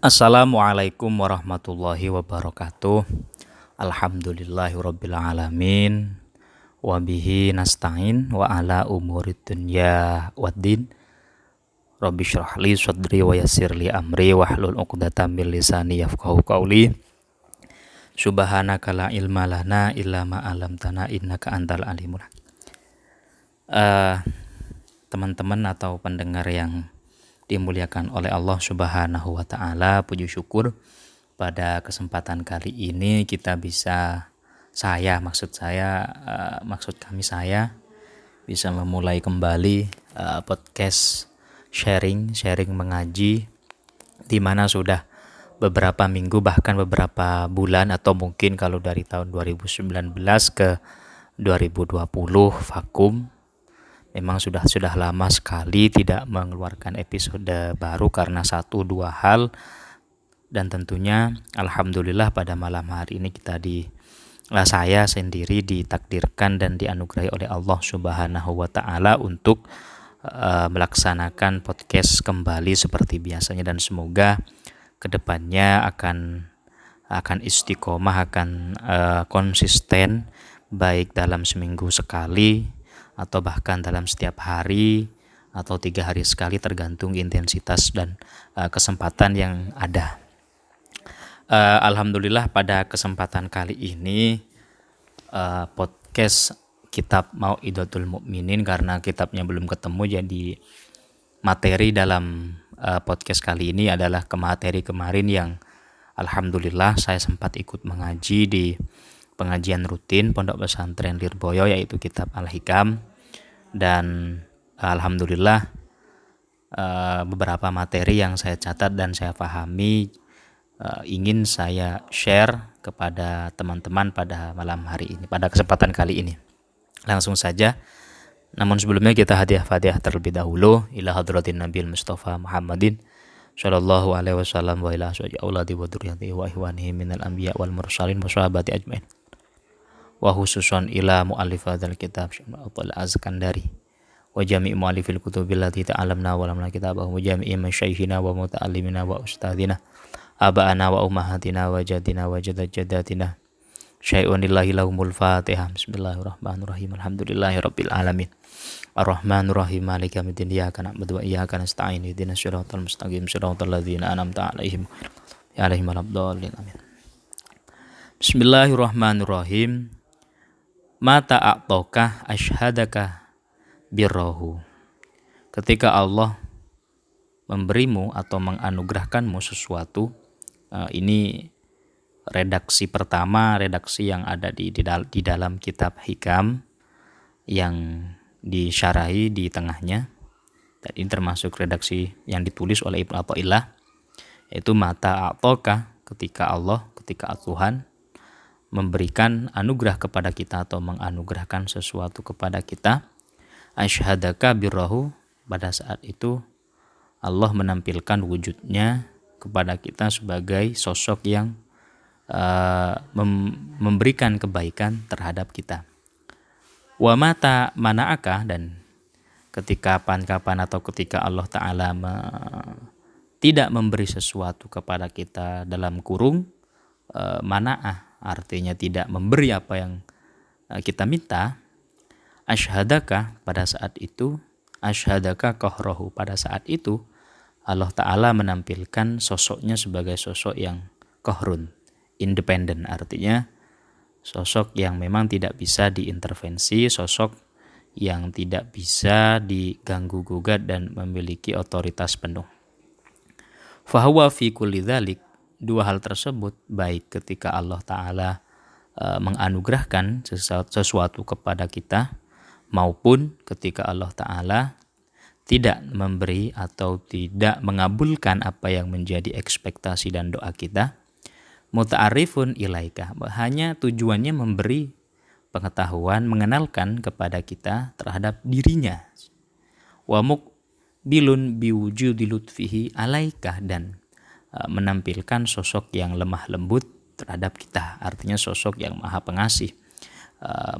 Assalamualaikum warahmatullahi wabarakatuh. Alhamdulillahirabbil alamin. Nasta'in wa ala umurid dunya waddin. Rabbi syrah li sadri wa yassir li amri wahlul 'uqdatam min lisani yafqahu qawli. Subhanaka ilma lana illa ma 'allamtana innaka antal alimul uh, teman-teman atau pendengar yang dimuliakan oleh Allah Subhanahu wa taala. Puji syukur pada kesempatan kali ini kita bisa saya maksud saya uh, maksud kami saya bisa memulai kembali uh, podcast sharing sharing mengaji di mana sudah beberapa minggu bahkan beberapa bulan atau mungkin kalau dari tahun 2019 ke 2020 vakum memang sudah sudah lama sekali tidak mengeluarkan episode baru karena satu dua hal. Dan tentunya alhamdulillah pada malam hari ini kita di lah saya sendiri ditakdirkan dan dianugerahi oleh Allah Subhanahu wa taala untuk uh, melaksanakan podcast kembali seperti biasanya. Dan semoga ke depannya akan akan istiqomah akan uh, konsisten baik dalam seminggu sekali atau bahkan dalam setiap hari atau tiga hari sekali tergantung intensitas dan uh, kesempatan yang ada. Uh, Alhamdulillah pada kesempatan kali ini uh, podcast kitab mau idotul mukminin karena kitabnya belum ketemu jadi materi dalam uh, podcast kali ini adalah ke materi kemarin yang Alhamdulillah saya sempat ikut mengaji di pengajian rutin Pondok Pesantren Lirboyo yaitu kitab Al-Hikam dan alhamdulillah uh, beberapa materi yang saya catat dan saya pahami uh, ingin saya share kepada teman-teman pada malam hari ini pada kesempatan kali ini. Langsung saja. Namun sebelumnya kita hadiah fatihah terlebih dahulu. Ila hadratin nabil mustafa muhammadin sallallahu alaihi wasallam wa ila auladi wa dzurriyyati wa ihwanihi minal anbiya wal mursalin wa sahabati ajmain wa khususan ila mu'allif hadzal kitab Syaikhul Azkandari wa jami' mu'allifil kutubil lati ta'alamna wa lamna kitabahu. Wa jami'i masyaykhina wa muta'allimina wa ustadzina aba'ana wa ummahatina wa jadina wa jadad-jadatina syai'un lillahi lahumul fatihah bismillahirrahmanirrahim. Alhamdulillahi rabbil alamin. Arrahmanir rahim. Maliki yaumiddin iyyaka na'budu wa iyyaka nasta'in. Ihdinas siratal mustaqim. Siratal ladzina an'amta 'alaihim. Ya alaihim amin. Bismillahirrahmanirrahim mata a'tokah ashadaka birrohu. Ketika Allah memberimu atau menganugerahkanmu sesuatu, uh, ini redaksi pertama, redaksi yang ada di, di, di dalam kitab Hikam yang disyarahi di tengahnya. Dan ini termasuk redaksi yang ditulis oleh Ibnu Athaillah yaitu mata a'tokah ketika Allah, ketika Tuhan memberikan anugerah kepada kita atau menganugerahkan sesuatu kepada kita asyhadaka birrahu pada saat itu Allah menampilkan wujudnya kepada kita sebagai sosok yang uh, mem memberikan kebaikan terhadap kita. Wa mata mana'aka dan ketika kapan-kapan atau ketika Allah Ta'ala me tidak memberi sesuatu kepada kita dalam kurung uh, mana'ah artinya tidak memberi apa yang eh, kita minta, ashadaka pada saat itu, ashadaka kohrohu pada saat itu, Allah Ta'ala menampilkan sosoknya sebagai sosok yang kohrun, independen artinya sosok yang memang tidak bisa diintervensi, sosok yang tidak bisa diganggu gugat dan memiliki otoritas penuh. Fahuwa fi kulli dhalik dua hal tersebut baik ketika Allah Ta'ala e, menganugerahkan sesuatu, sesuatu kepada kita maupun ketika Allah Ta'ala tidak memberi atau tidak mengabulkan apa yang menjadi ekspektasi dan doa kita muta'arifun ilaika. Hanya tujuannya memberi pengetahuan mengenalkan kepada kita terhadap dirinya. Wamuk bilun biwujudilutfihi alaika dan menampilkan sosok yang lemah lembut terhadap kita, artinya sosok yang maha pengasih. Eh,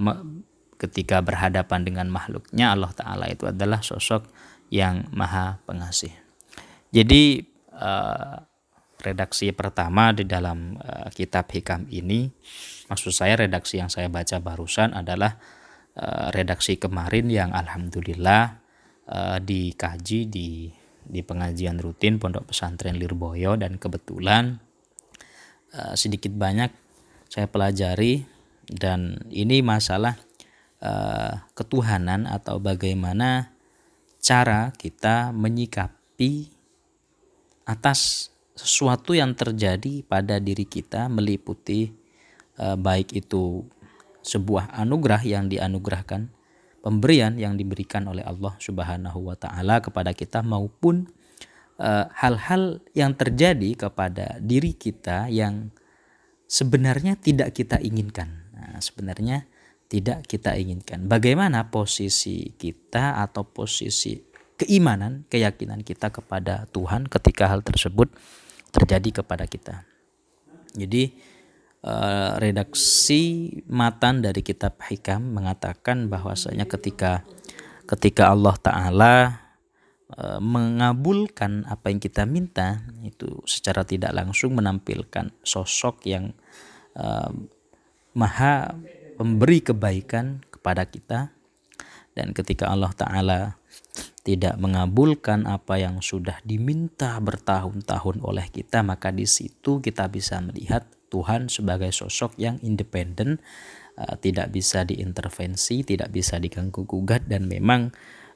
ketika berhadapan dengan makhluknya Allah Ta'ala itu adalah sosok yang maha pengasih. Jadi eh, redaksi pertama di dalam kitab hikam ini maksud saya redaksi yang saya baca barusan adalah redaksi kemarin yang alhamdulillah dikaji di di pengajian rutin Pondok Pesantren Lirboyo dan kebetulan uh, sedikit banyak saya pelajari dan ini masalah uh, ketuhanan atau bagaimana cara kita menyikapi atas sesuatu yang terjadi pada diri kita meliputi uh, baik itu sebuah anugerah yang dianugerahkan, pemberian yang diberikan oleh Allah Subhanahu wa taala kepada kita maupun eh, hal-hal uh, yang terjadi kepada diri kita yang sebenarnya tidak kita inginkan. Nah, sebenarnya tidak kita inginkan. Bagaimana posisi kita atau posisi keimanan, keyakinan kita kepada Tuhan ketika hal tersebut terjadi kepada kita. Jadi eh, redaksi matan dari kitab Hikam mengatakan bahwasanya ketika ketika Allah taala eh, mengabulkan apa yang kita minta itu secara tidak langsung menampilkan sosok yang eh, maha pemberi kebaikan kepada kita. Dan ketika Allah taala tidak mengabulkan apa yang sudah diminta bertahun-tahun oleh kita, maka di situ kita bisa melihat Tuhan sebagai sosok yang independen, uh, tidak bisa diintervensi, tidak bisa diganggu gugat, dan memang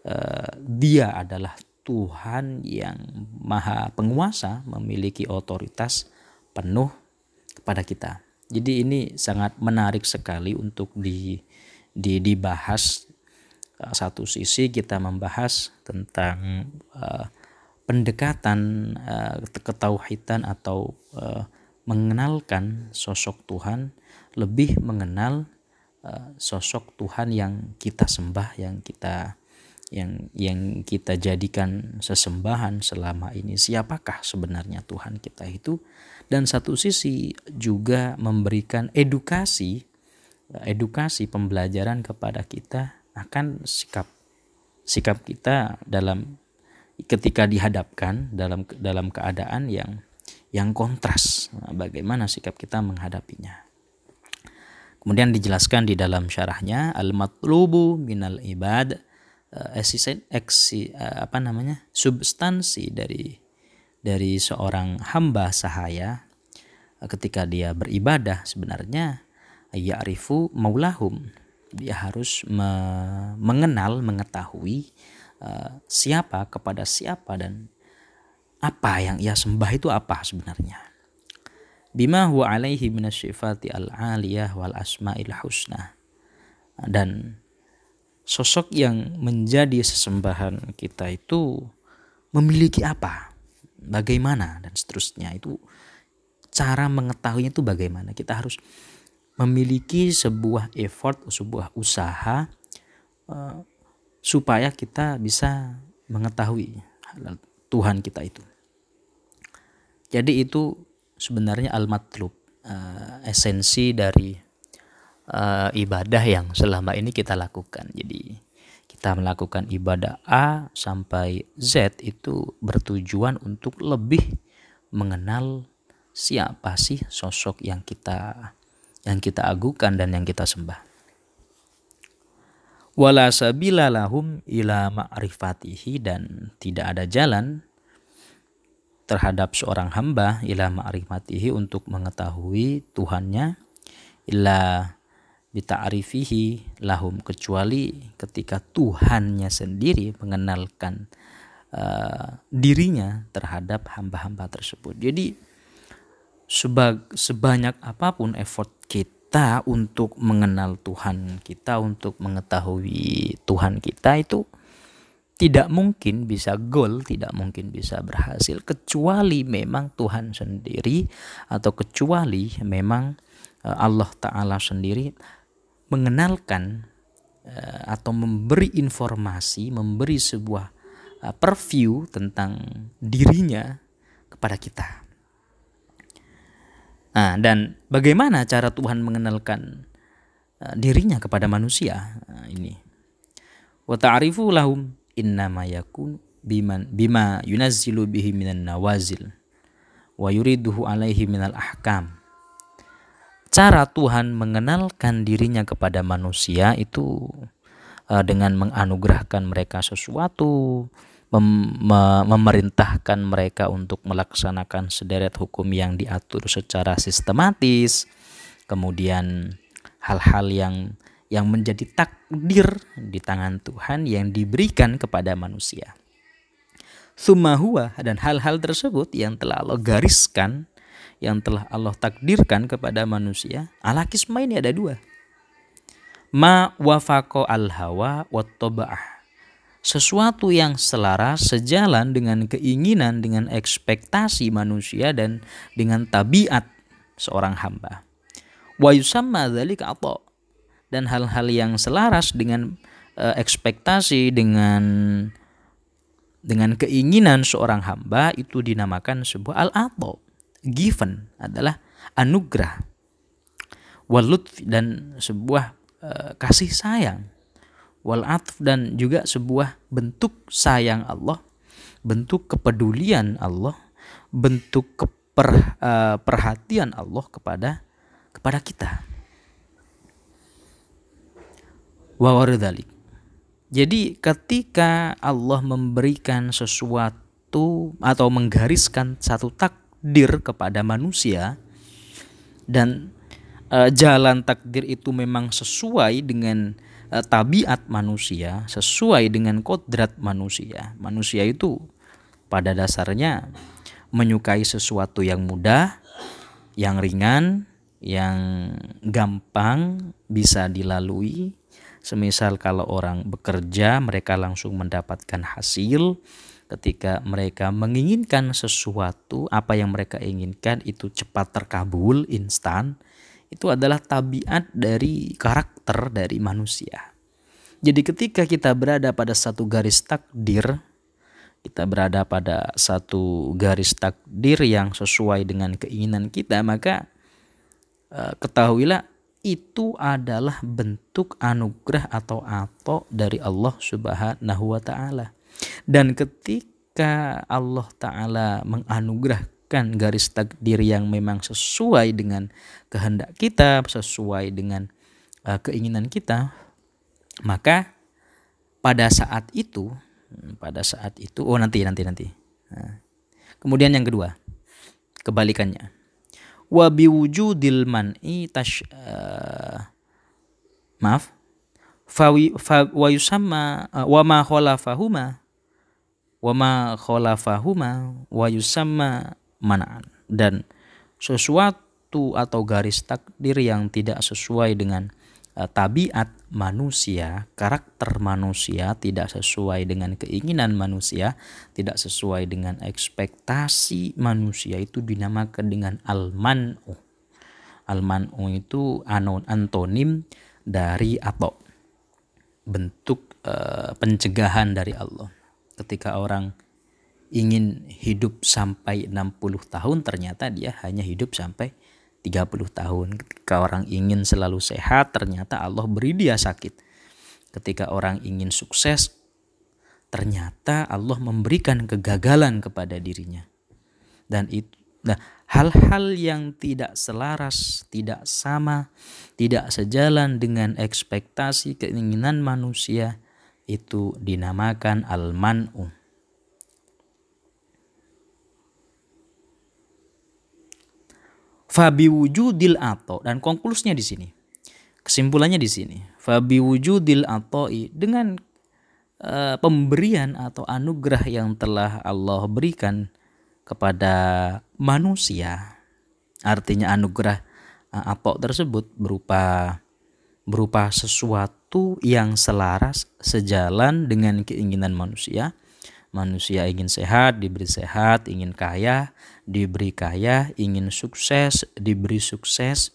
uh, Dia adalah Tuhan yang maha penguasa, memiliki otoritas penuh kepada kita. Jadi ini sangat menarik sekali untuk di, di dibahas Eh, satu sisi kita membahas tentang uh, pendekatan uh, ketauhidan atau uh, mengenalkan sosok Tuhan lebih mengenal uh, sosok Tuhan yang kita sembah yang kita yang yang kita jadikan sesembahan selama ini. Siapakah sebenarnya Tuhan kita itu? Dan satu sisi juga memberikan edukasi edukasi pembelajaran kepada kita akan sikap sikap kita dalam ketika dihadapkan dalam dalam keadaan yang yang kontras. Nah, bagaimana sikap kita menghadapinya? Kemudian dijelaskan di dalam syarahnya al matlubu minal ibad eksisen eh, eksi eh, apa namanya substansi dari dari seorang hamba sahaya. Eh, ketika dia beribadah sebenarnya ya'rifu maulahum. Dia harus me mengenal, mengetahui uh, siapa kepada siapa dan apa yang ia sembah itu apa sebenarnya. Bima huwa alaihi minasyifati al-aliyah wal asma'il husna. Dan sosok yang menjadi sesembahan kita itu memiliki apa, bagaimana dan seterusnya itu cara mengetahuinya itu bagaimana kita harus memiliki sebuah effort, sebuah usaha uh, supaya kita bisa mengetahui Tuhan kita itu. Jadi itu sebenarnya al-matlub, uh, esensi dari uh, ibadah yang selama ini kita lakukan. Jadi kita melakukan ibadah A sampai Z itu bertujuan untuk lebih mengenal siapa sih sosok yang kita yang kita agukan dan yang kita sembah. Wala sabila lahum ila ma'rifatihi dan tidak ada jalan terhadap seorang hamba ila ma'rifatihi untuk mengetahui Tuhannya illa bita'rifihi lahum kecuali ketika Tuhannya sendiri mengenalkan uh, dirinya terhadap hamba-hamba tersebut. Jadi sebag, sebanyak apa pun effort kita untuk mengenal Tuhan kita, untuk mengetahui Tuhan kita itu tidak mungkin bisa goal, tidak mungkin bisa berhasil kecuali memang Tuhan sendiri atau kecuali memang eh, Allah taala sendiri mengenalkan eh, atau memberi informasi, memberi sebuah eh, preview tentang dirinya kepada kita. Nah, dan bagaimana cara Tuhan mengenalkan dirinya kepada manusia? Nah, ini. Wa ta'rifu lahum innama yakun biman bima yunazzilu bihi minan nawazil wa yuriduhu alaihi minal ahkam. Cara Tuhan mengenalkan dirinya kepada manusia itu uh, dengan menganugerahkan mereka sesuatu, mem memerintahkan mereka untuk melaksanakan sederet hukum yang diatur secara sistematis, kemudian hal-hal yang yang menjadi takdir di tangan Tuhan yang diberikan kepada manusia. Sumahua dan hal-hal tersebut yang telah Allah gariskan, yang telah Allah takdirkan kepada manusia, ala kisma ini ada dua. Ma wafako al hawa. Sesuatu yang selaras sejalan dengan keinginan, dengan ekspektasi manusia dan dengan tabiat seorang hamba. Wa yusamma dzalika dan hal-hal yang selaras dengan uh, ekspektasi dengan dengan keinginan seorang hamba itu dinamakan sebuah al-ato. Given adalah anugerah. Walut dan sebuah uh, kasih sayang. Wal dan juga sebuah bentuk sayang Allah, bentuk kepedulian Allah, bentuk keper, uh, perhatian Allah kepada kepada kita. Wawaridalik. Jadi ketika Allah memberikan sesuatu atau menggariskan satu takdir kepada manusia dan e, jalan takdir itu memang sesuai dengan e, tabiat manusia, sesuai dengan kodrat manusia. Manusia itu pada dasarnya menyukai sesuatu yang mudah, yang ringan, yang gampang bisa dilalui, Semisal kalau orang bekerja mereka langsung mendapatkan hasil ketika mereka menginginkan sesuatu apa yang mereka inginkan itu cepat terkabul instan itu adalah tabiat dari karakter dari manusia. Jadi ketika kita berada pada satu garis takdir kita berada pada satu garis takdir yang sesuai dengan keinginan kita maka eh, ketahuilah itu adalah bentuk anugerah atau ato dari Allah Subhanahu wa taala. Dan ketika Allah taala menganugerahkan garis takdir yang memang sesuai dengan kehendak kita, sesuai dengan uh, keinginan kita, maka pada saat itu pada saat itu oh nanti nanti nanti. Nah, kemudian yang kedua, kebalikannya wa biwujudil man'i tash uh, maaf. Fawi fa, wa yusamma uh, wa ma khalafahuma wa ma khalafahuma wa yusamma mana'an dan sesuatu atau garis takdir yang tidak sesuai dengan tabiat manusia, karakter manusia tidak sesuai dengan keinginan manusia, tidak sesuai dengan ekspektasi manusia itu dinamakan dengan al-man'u. Al-man'u itu anon antonim dari atau bentuk uh, pencegahan dari Allah. Ketika orang ingin hidup sampai 60 tahun ternyata dia hanya hidup sampai 30 tahun. Ketika orang ingin selalu sehat, ternyata Allah beri dia sakit. Ketika orang ingin sukses, ternyata Allah memberikan kegagalan kepada dirinya. Dan itu nah, hal-hal yang tidak selaras, tidak sama, tidak sejalan dengan ekspektasi keinginan manusia itu dinamakan al-man'u Fabi wujudil ato dan konklusinya di sini. Kesimpulannya di sini. Fabi wujudil dengan uh, pemberian atau anugerah yang telah Allah berikan kepada manusia. Artinya anugerah uh, ato tersebut berupa berupa sesuatu yang selaras sejalan dengan keinginan manusia Manusia ingin sehat, diberi sehat, ingin kaya, diberi kaya, ingin sukses, diberi sukses,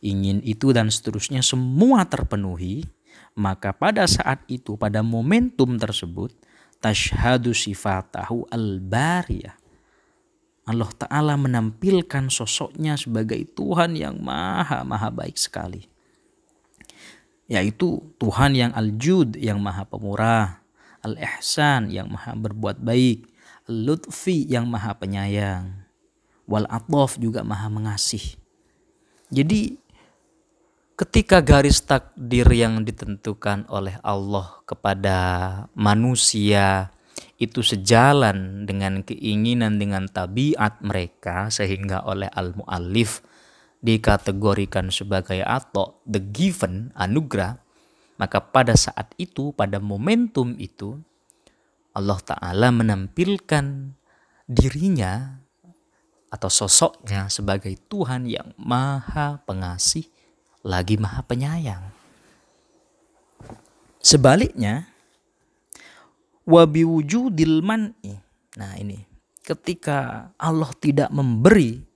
ingin itu dan seterusnya semua terpenuhi, maka pada saat itu pada momentum tersebut tashhadu sifatahu al-bariyah. Allah Ta'ala menampilkan sosoknya sebagai Tuhan yang maha maha baik sekali. Yaitu Tuhan yang al-jud yang maha pemurah, Al-Ihsan yang maha berbuat baik. Al-Lutfi yang maha penyayang. wal atof juga maha mengasih. Jadi ketika garis takdir yang ditentukan oleh Allah kepada manusia itu sejalan dengan keinginan dengan tabiat mereka sehingga oleh al-muallif dikategorikan sebagai atau the given anugerah maka pada saat itu pada momentum itu Allah taala menampilkan dirinya atau sosoknya sebagai Tuhan yang maha pengasih lagi maha penyayang. Sebaliknya, wabi wujudil man'i. Nah ini, ketika Allah tidak memberi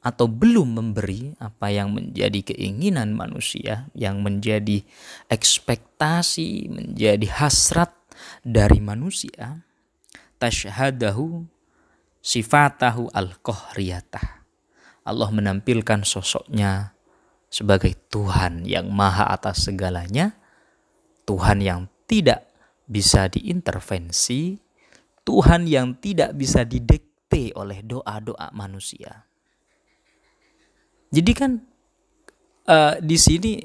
atau belum memberi apa yang menjadi keinginan manusia, yang menjadi ekspektasi, menjadi hasrat dari manusia, tashhadahu sifatahu al-qahriyatah. Allah menampilkan sosoknya sebagai Tuhan yang maha atas segalanya, Tuhan yang tidak bisa diintervensi, Tuhan yang tidak bisa didekte oleh doa-doa manusia. Jadi kan uh, di sini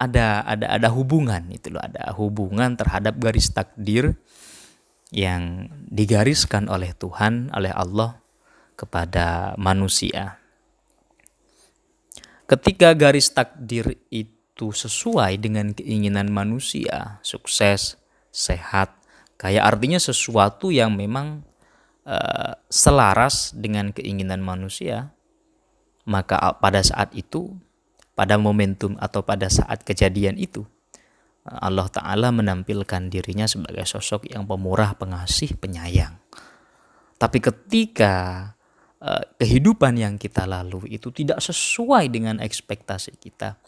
ada ada ada hubungan itu loh, ada hubungan terhadap garis takdir yang digariskan oleh Tuhan, oleh Allah kepada manusia. Ketika garis takdir itu sesuai dengan keinginan manusia, sukses, sehat, kaya artinya sesuatu yang memang uh, selaras dengan keinginan manusia, maka pada saat itu, pada momentum atau pada saat kejadian itu, Allah Ta'ala menampilkan dirinya sebagai sosok yang pemurah, pengasih, penyayang. Tapi ketika Eh, kehidupan yang kita lalui itu tidak sesuai dengan ekspektasi kita.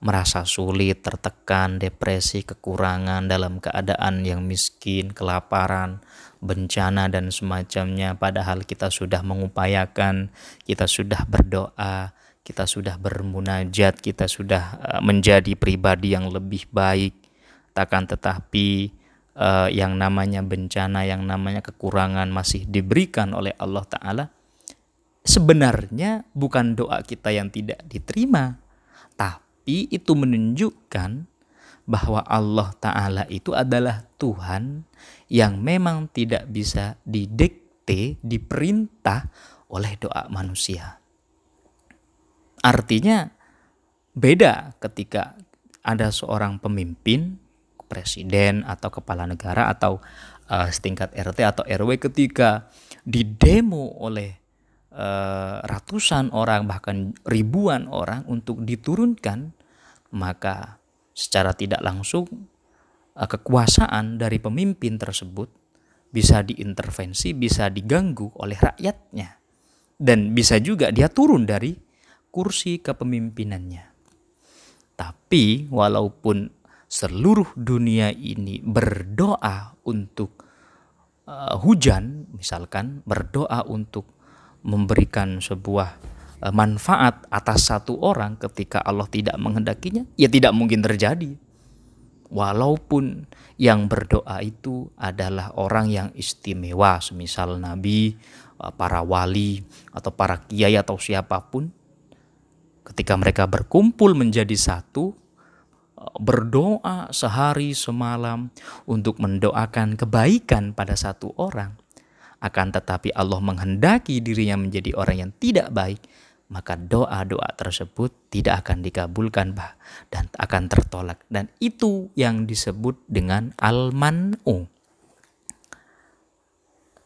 Merasa sulit, tertekan, depresi, kekurangan dalam keadaan yang miskin, kelaparan, bencana dan semacamnya padahal kita sudah mengupayakan, kita sudah berdoa, kita sudah bermunajat, kita sudah eh, menjadi pribadi yang lebih baik. Takkan tetapi uh, yang namanya bencana, yang namanya kekurangan masih diberikan oleh Allah Ta'ala, sebenarnya bukan doa kita yang tidak diterima, tapi itu menunjukkan bahwa Allah Ta'ala itu adalah Tuhan yang memang tidak bisa didikte, diperintah oleh doa manusia. Artinya beda ketika ada seorang pemimpin, presiden atau kepala negara atau uh, setingkat RT atau RW ketika didemo oleh Eh, ratusan orang bahkan ribuan orang untuk diturunkan maka secara tidak langsung eh, kekuasaan dari pemimpin tersebut bisa diintervensi, bisa diganggu oleh rakyatnya dan bisa juga dia turun dari kursi kepemimpinannya. Tapi walaupun seluruh dunia ini berdoa untuk uh, hujan, misalkan berdoa untuk memberikan sebuah manfaat atas satu orang ketika Allah tidak menghendakinya, ya tidak mungkin terjadi. Walaupun yang berdoa itu adalah orang yang istimewa, semisal nabi, e, para wali, atau para kiai atau siapa pun, ketika mereka berkumpul menjadi satu, e, berdoa sehari semalam untuk mendoakan kebaikan pada satu orang, akan tetapi Allah menghendaki dirinya menjadi orang yang tidak baik, maka doa-doa tersebut tidak akan dikabulkan bah dan akan tertolak dan itu yang disebut dengan al-man'u.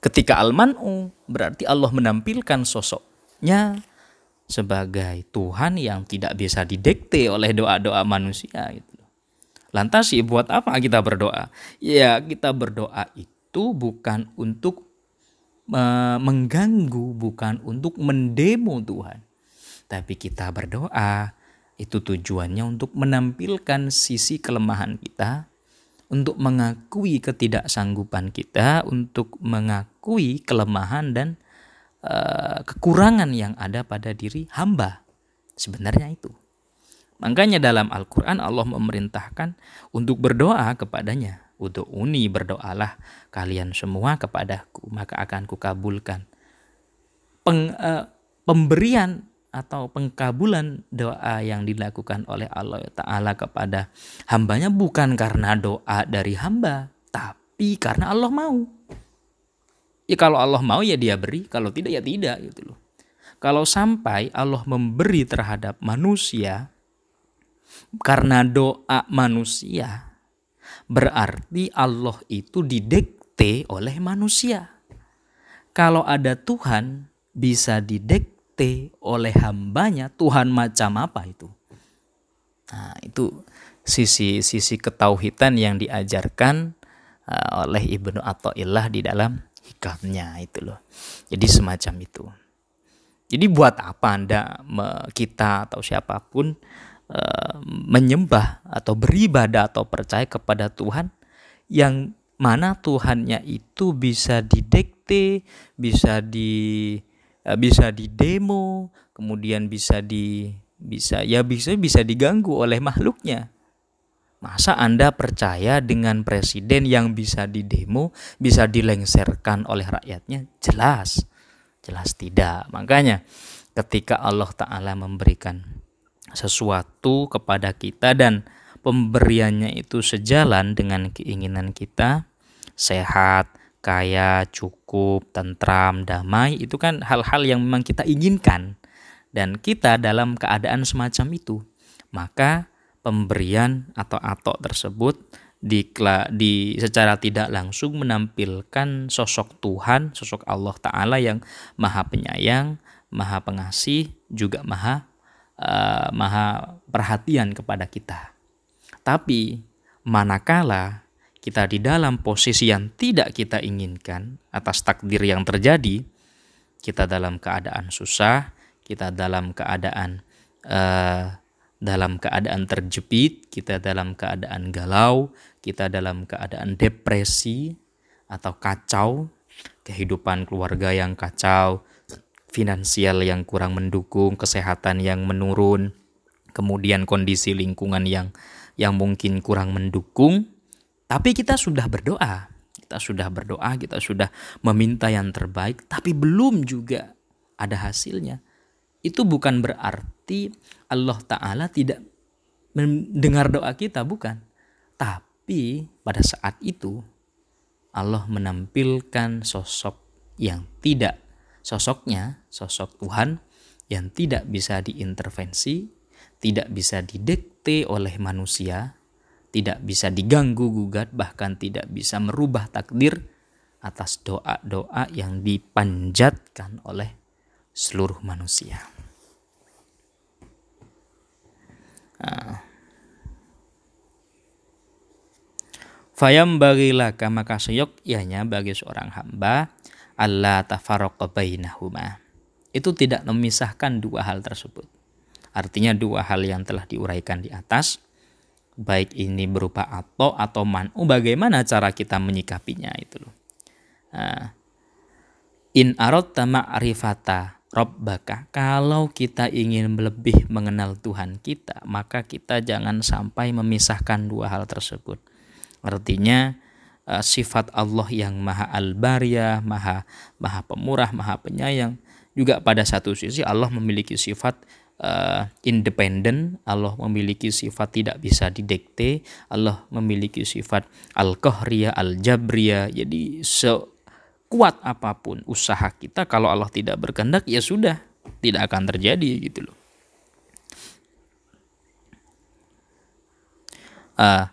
Ketika al-man'u berarti Allah menampilkan sosoknya sebagai Tuhan yang tidak bisa didekte oleh doa-doa manusia itu. Lantas buat apa kita berdoa? Ya, kita berdoa itu bukan untuk mengganggu, bukan untuk mendemo Tuhan. Tapi kita berdoa, itu tujuannya untuk menampilkan sisi kelemahan kita, untuk mengakui ketidaksanggupan kita, untuk mengakui kelemahan dan uh, kekurangan yang ada pada diri hamba. Sebenarnya itu. Makanya dalam Al-Quran Allah memerintahkan untuk berdoa kepadanya. Udu'uni berdoalah kalian semua kepadaku, maka akan kukabulkan. peng, uh, pemberian atau pengkabulan doa yang dilakukan oleh Allah Ta'ala kepada hambanya bukan karena doa dari hamba, tapi karena Allah mau. Ya kalau Allah mau ya dia beri, kalau tidak ya tidak gitu loh. Kalau sampai Allah memberi terhadap manusia karena doa manusia, berarti Allah itu didekte oleh manusia. Kalau ada Tuhan bisa didekte didikte oleh hambanya Tuhan macam apa itu? Nah, itu sisi sisi ketauhidan yang diajarkan uh, oleh Ibnu Athaillah di dalam hikamnya itu loh. Jadi semacam itu. Jadi buat apa Anda kita atau siapa pun uh, menyembah atau beribadah atau percaya kepada Tuhan yang mana Tuhannya itu bisa didekte, bisa di bisa di demo, kemudian bisa di bisa ya bisa bisa diganggu oleh makhluknya. Masa Anda percaya dengan presiden yang bisa didemo, bisa dilengserkan oleh rakyatnya? Jelas. Jelas tidak. Makanya ketika Allah Ta'ala memberikan sesuatu kepada kita dan pemberiannya itu sejalan dengan keinginan kita, sehat, kaya, cukup, tentram, damai itu kan hal-hal yang memang kita inginkan dan kita dalam keadaan semacam itu. Maka pemberian atau atok tersebut di, di secara tidak langsung menampilkan sosok Tuhan, sosok Allah Taala yang Maha Penyayang, Maha Pengasih, juga Maha uh, Maha perhatian kepada kita. Tapi manakala kita di dalam posisi yang tidak kita inginkan atas takdir yang terjadi, kita dalam keadaan susah, kita dalam keadaan uh, dalam keadaan terjepit, kita dalam keadaan galau, kita dalam keadaan depresi atau kacau, kehidupan keluarga yang kacau, finansial yang kurang mendukung, kesehatan yang menurun, kemudian kondisi lingkungan yang yang mungkin kurang mendukung, tapi kita sudah berdoa, kita sudah berdoa, kita sudah meminta yang terbaik, tapi belum juga ada hasilnya. Itu bukan berarti Allah Ta'ala tidak mendengar doa kita, bukan. Tapi pada saat itu Allah menampilkan sosok yang tidak sosoknya, sosok Tuhan yang tidak bisa diintervensi, tidak bisa didekte oleh manusia, tidak bisa diganggu gugat bahkan tidak bisa merubah takdir atas doa-doa yang dipanjatkan oleh seluruh manusia. Nah. Fayam bagilah maka ianya bagi seorang hamba Allah tafarraqa bainahuma. Itu tidak memisahkan dua hal tersebut. Artinya dua hal yang telah diuraikan di atas baik ini berupa atau atau man'u bagaimana cara kita menyikapinya itu loh. Nah, in arot ma'rifata rabbaka kalau kita ingin lebih mengenal Tuhan kita maka kita jangan sampai memisahkan dua hal tersebut. Artinya uh, sifat Allah yang maha al-bariyah, maha maha pemurah, maha penyayang juga pada satu sisi Allah memiliki sifat uh, independen, Allah memiliki sifat tidak bisa didekte, Allah memiliki sifat al-qahriyah, al-jabriyah. Jadi sekuat apa pun usaha kita kalau Allah tidak berkehendak ya sudah, tidak akan terjadi gitu loh. Uh,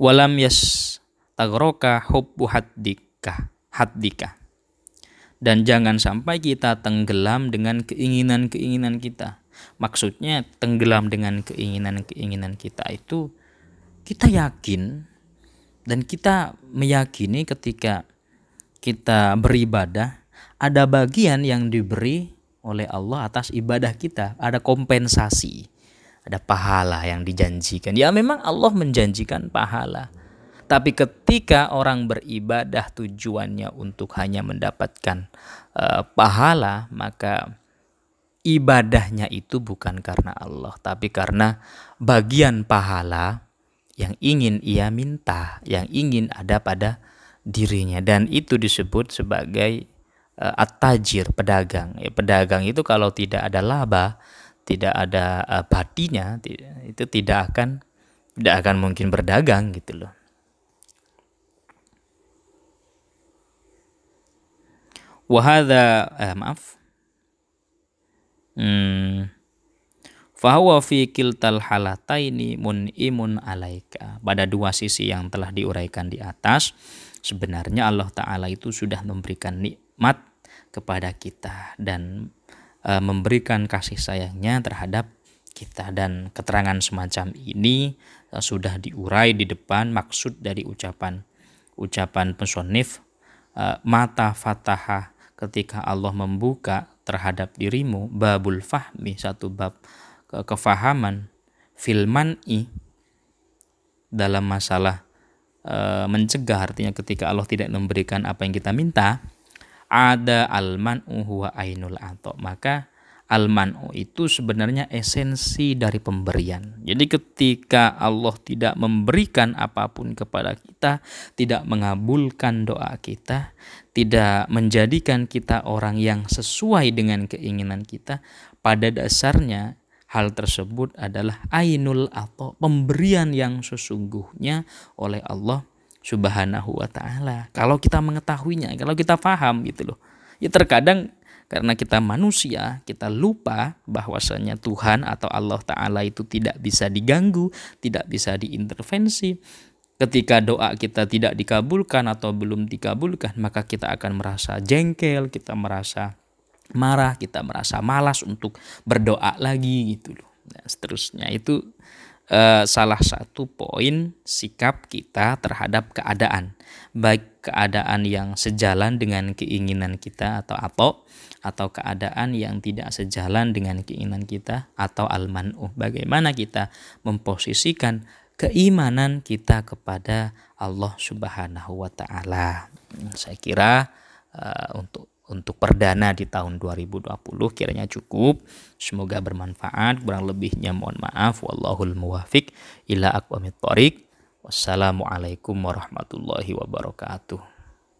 walam yas tagroka hubbu haddika haddika dan jangan sampai kita tenggelam dengan keinginan-keinginan kita Maksudnya tenggelam dengan keinginan-keinginan kita itu kita yakin dan kita meyakini ketika kita beribadah ada bagian yang diberi oleh Allah atas ibadah kita, ada kompensasi, ada pahala yang dijanjikan. Ya memang Allah menjanjikan pahala. Tapi ketika orang beribadah tujuannya untuk hanya mendapatkan uh, pahala, maka ibadahnya itu bukan karena Allah, tapi karena bagian pahala yang ingin ia minta, yang ingin ada pada dirinya dan itu disebut sebagai uh, at-tajir, pedagang. Ya, pedagang itu kalau tidak ada laba, tidak ada uh, batinya, itu tidak akan tidak akan mungkin berdagang gitu loh. Wahada eh, maaf. Hmm. Fahuwa fi kiltal halataini imun alaika. Pada dua sisi yang telah diuraikan di atas, sebenarnya Allah Ta'ala itu sudah memberikan nikmat kepada kita dan e, memberikan kasih sayangnya terhadap kita dan keterangan semacam ini e, sudah diurai di depan maksud dari ucapan ucapan pesonif e, mata fatahah ketika Allah membuka terhadap dirimu babul fahmi satu bab ke kefahaman filman i dalam masalah e, mencegah artinya ketika Allah tidak memberikan apa yang kita minta ada alman huwa ainul ato. Maka almanu itu sebenarnya esensi dari pemberian. Jadi ketika Allah tidak memberikan apa pun kepada kita, tidak mengabulkan doa kita, tidak menjadikan kita orang yang sesuai dengan keinginan kita, pada dasarnya hal tersebut adalah ainul atau pemberian yang sesungguhnya oleh Allah Subhanahu wa taala. Kalau kita mengetahuinya, kalau kita paham gitu loh. Ya terkadang karena kita manusia, kita lupa bahwasanya Tuhan atau Allah taala itu tidak bisa diganggu, tidak bisa diintervensi. Ketika doa kita tidak dikabulkan atau belum dikabulkan, maka kita akan merasa jengkel, kita merasa marah, kita merasa malas untuk berdoa lagi gitu loh. Dan seterusnya itu eh, salah satu poin sikap kita terhadap keadaan, baik keadaan yang sejalan dengan keinginan kita atau atau atau keadaan yang tidak sejalan dengan keinginan kita atau almanu. Bagaimana kita memposisikan keimanan kita kepada Allah Subhanahu wa taala. Saya kira uh, untuk untuk perdana di tahun 2020 kiranya cukup. Semoga bermanfaat. Kurang lebihnya mohon maaf. Wallahul muwafiq ila aqwamit. Wassalamualaikum warahmatullahi wabarakatuh.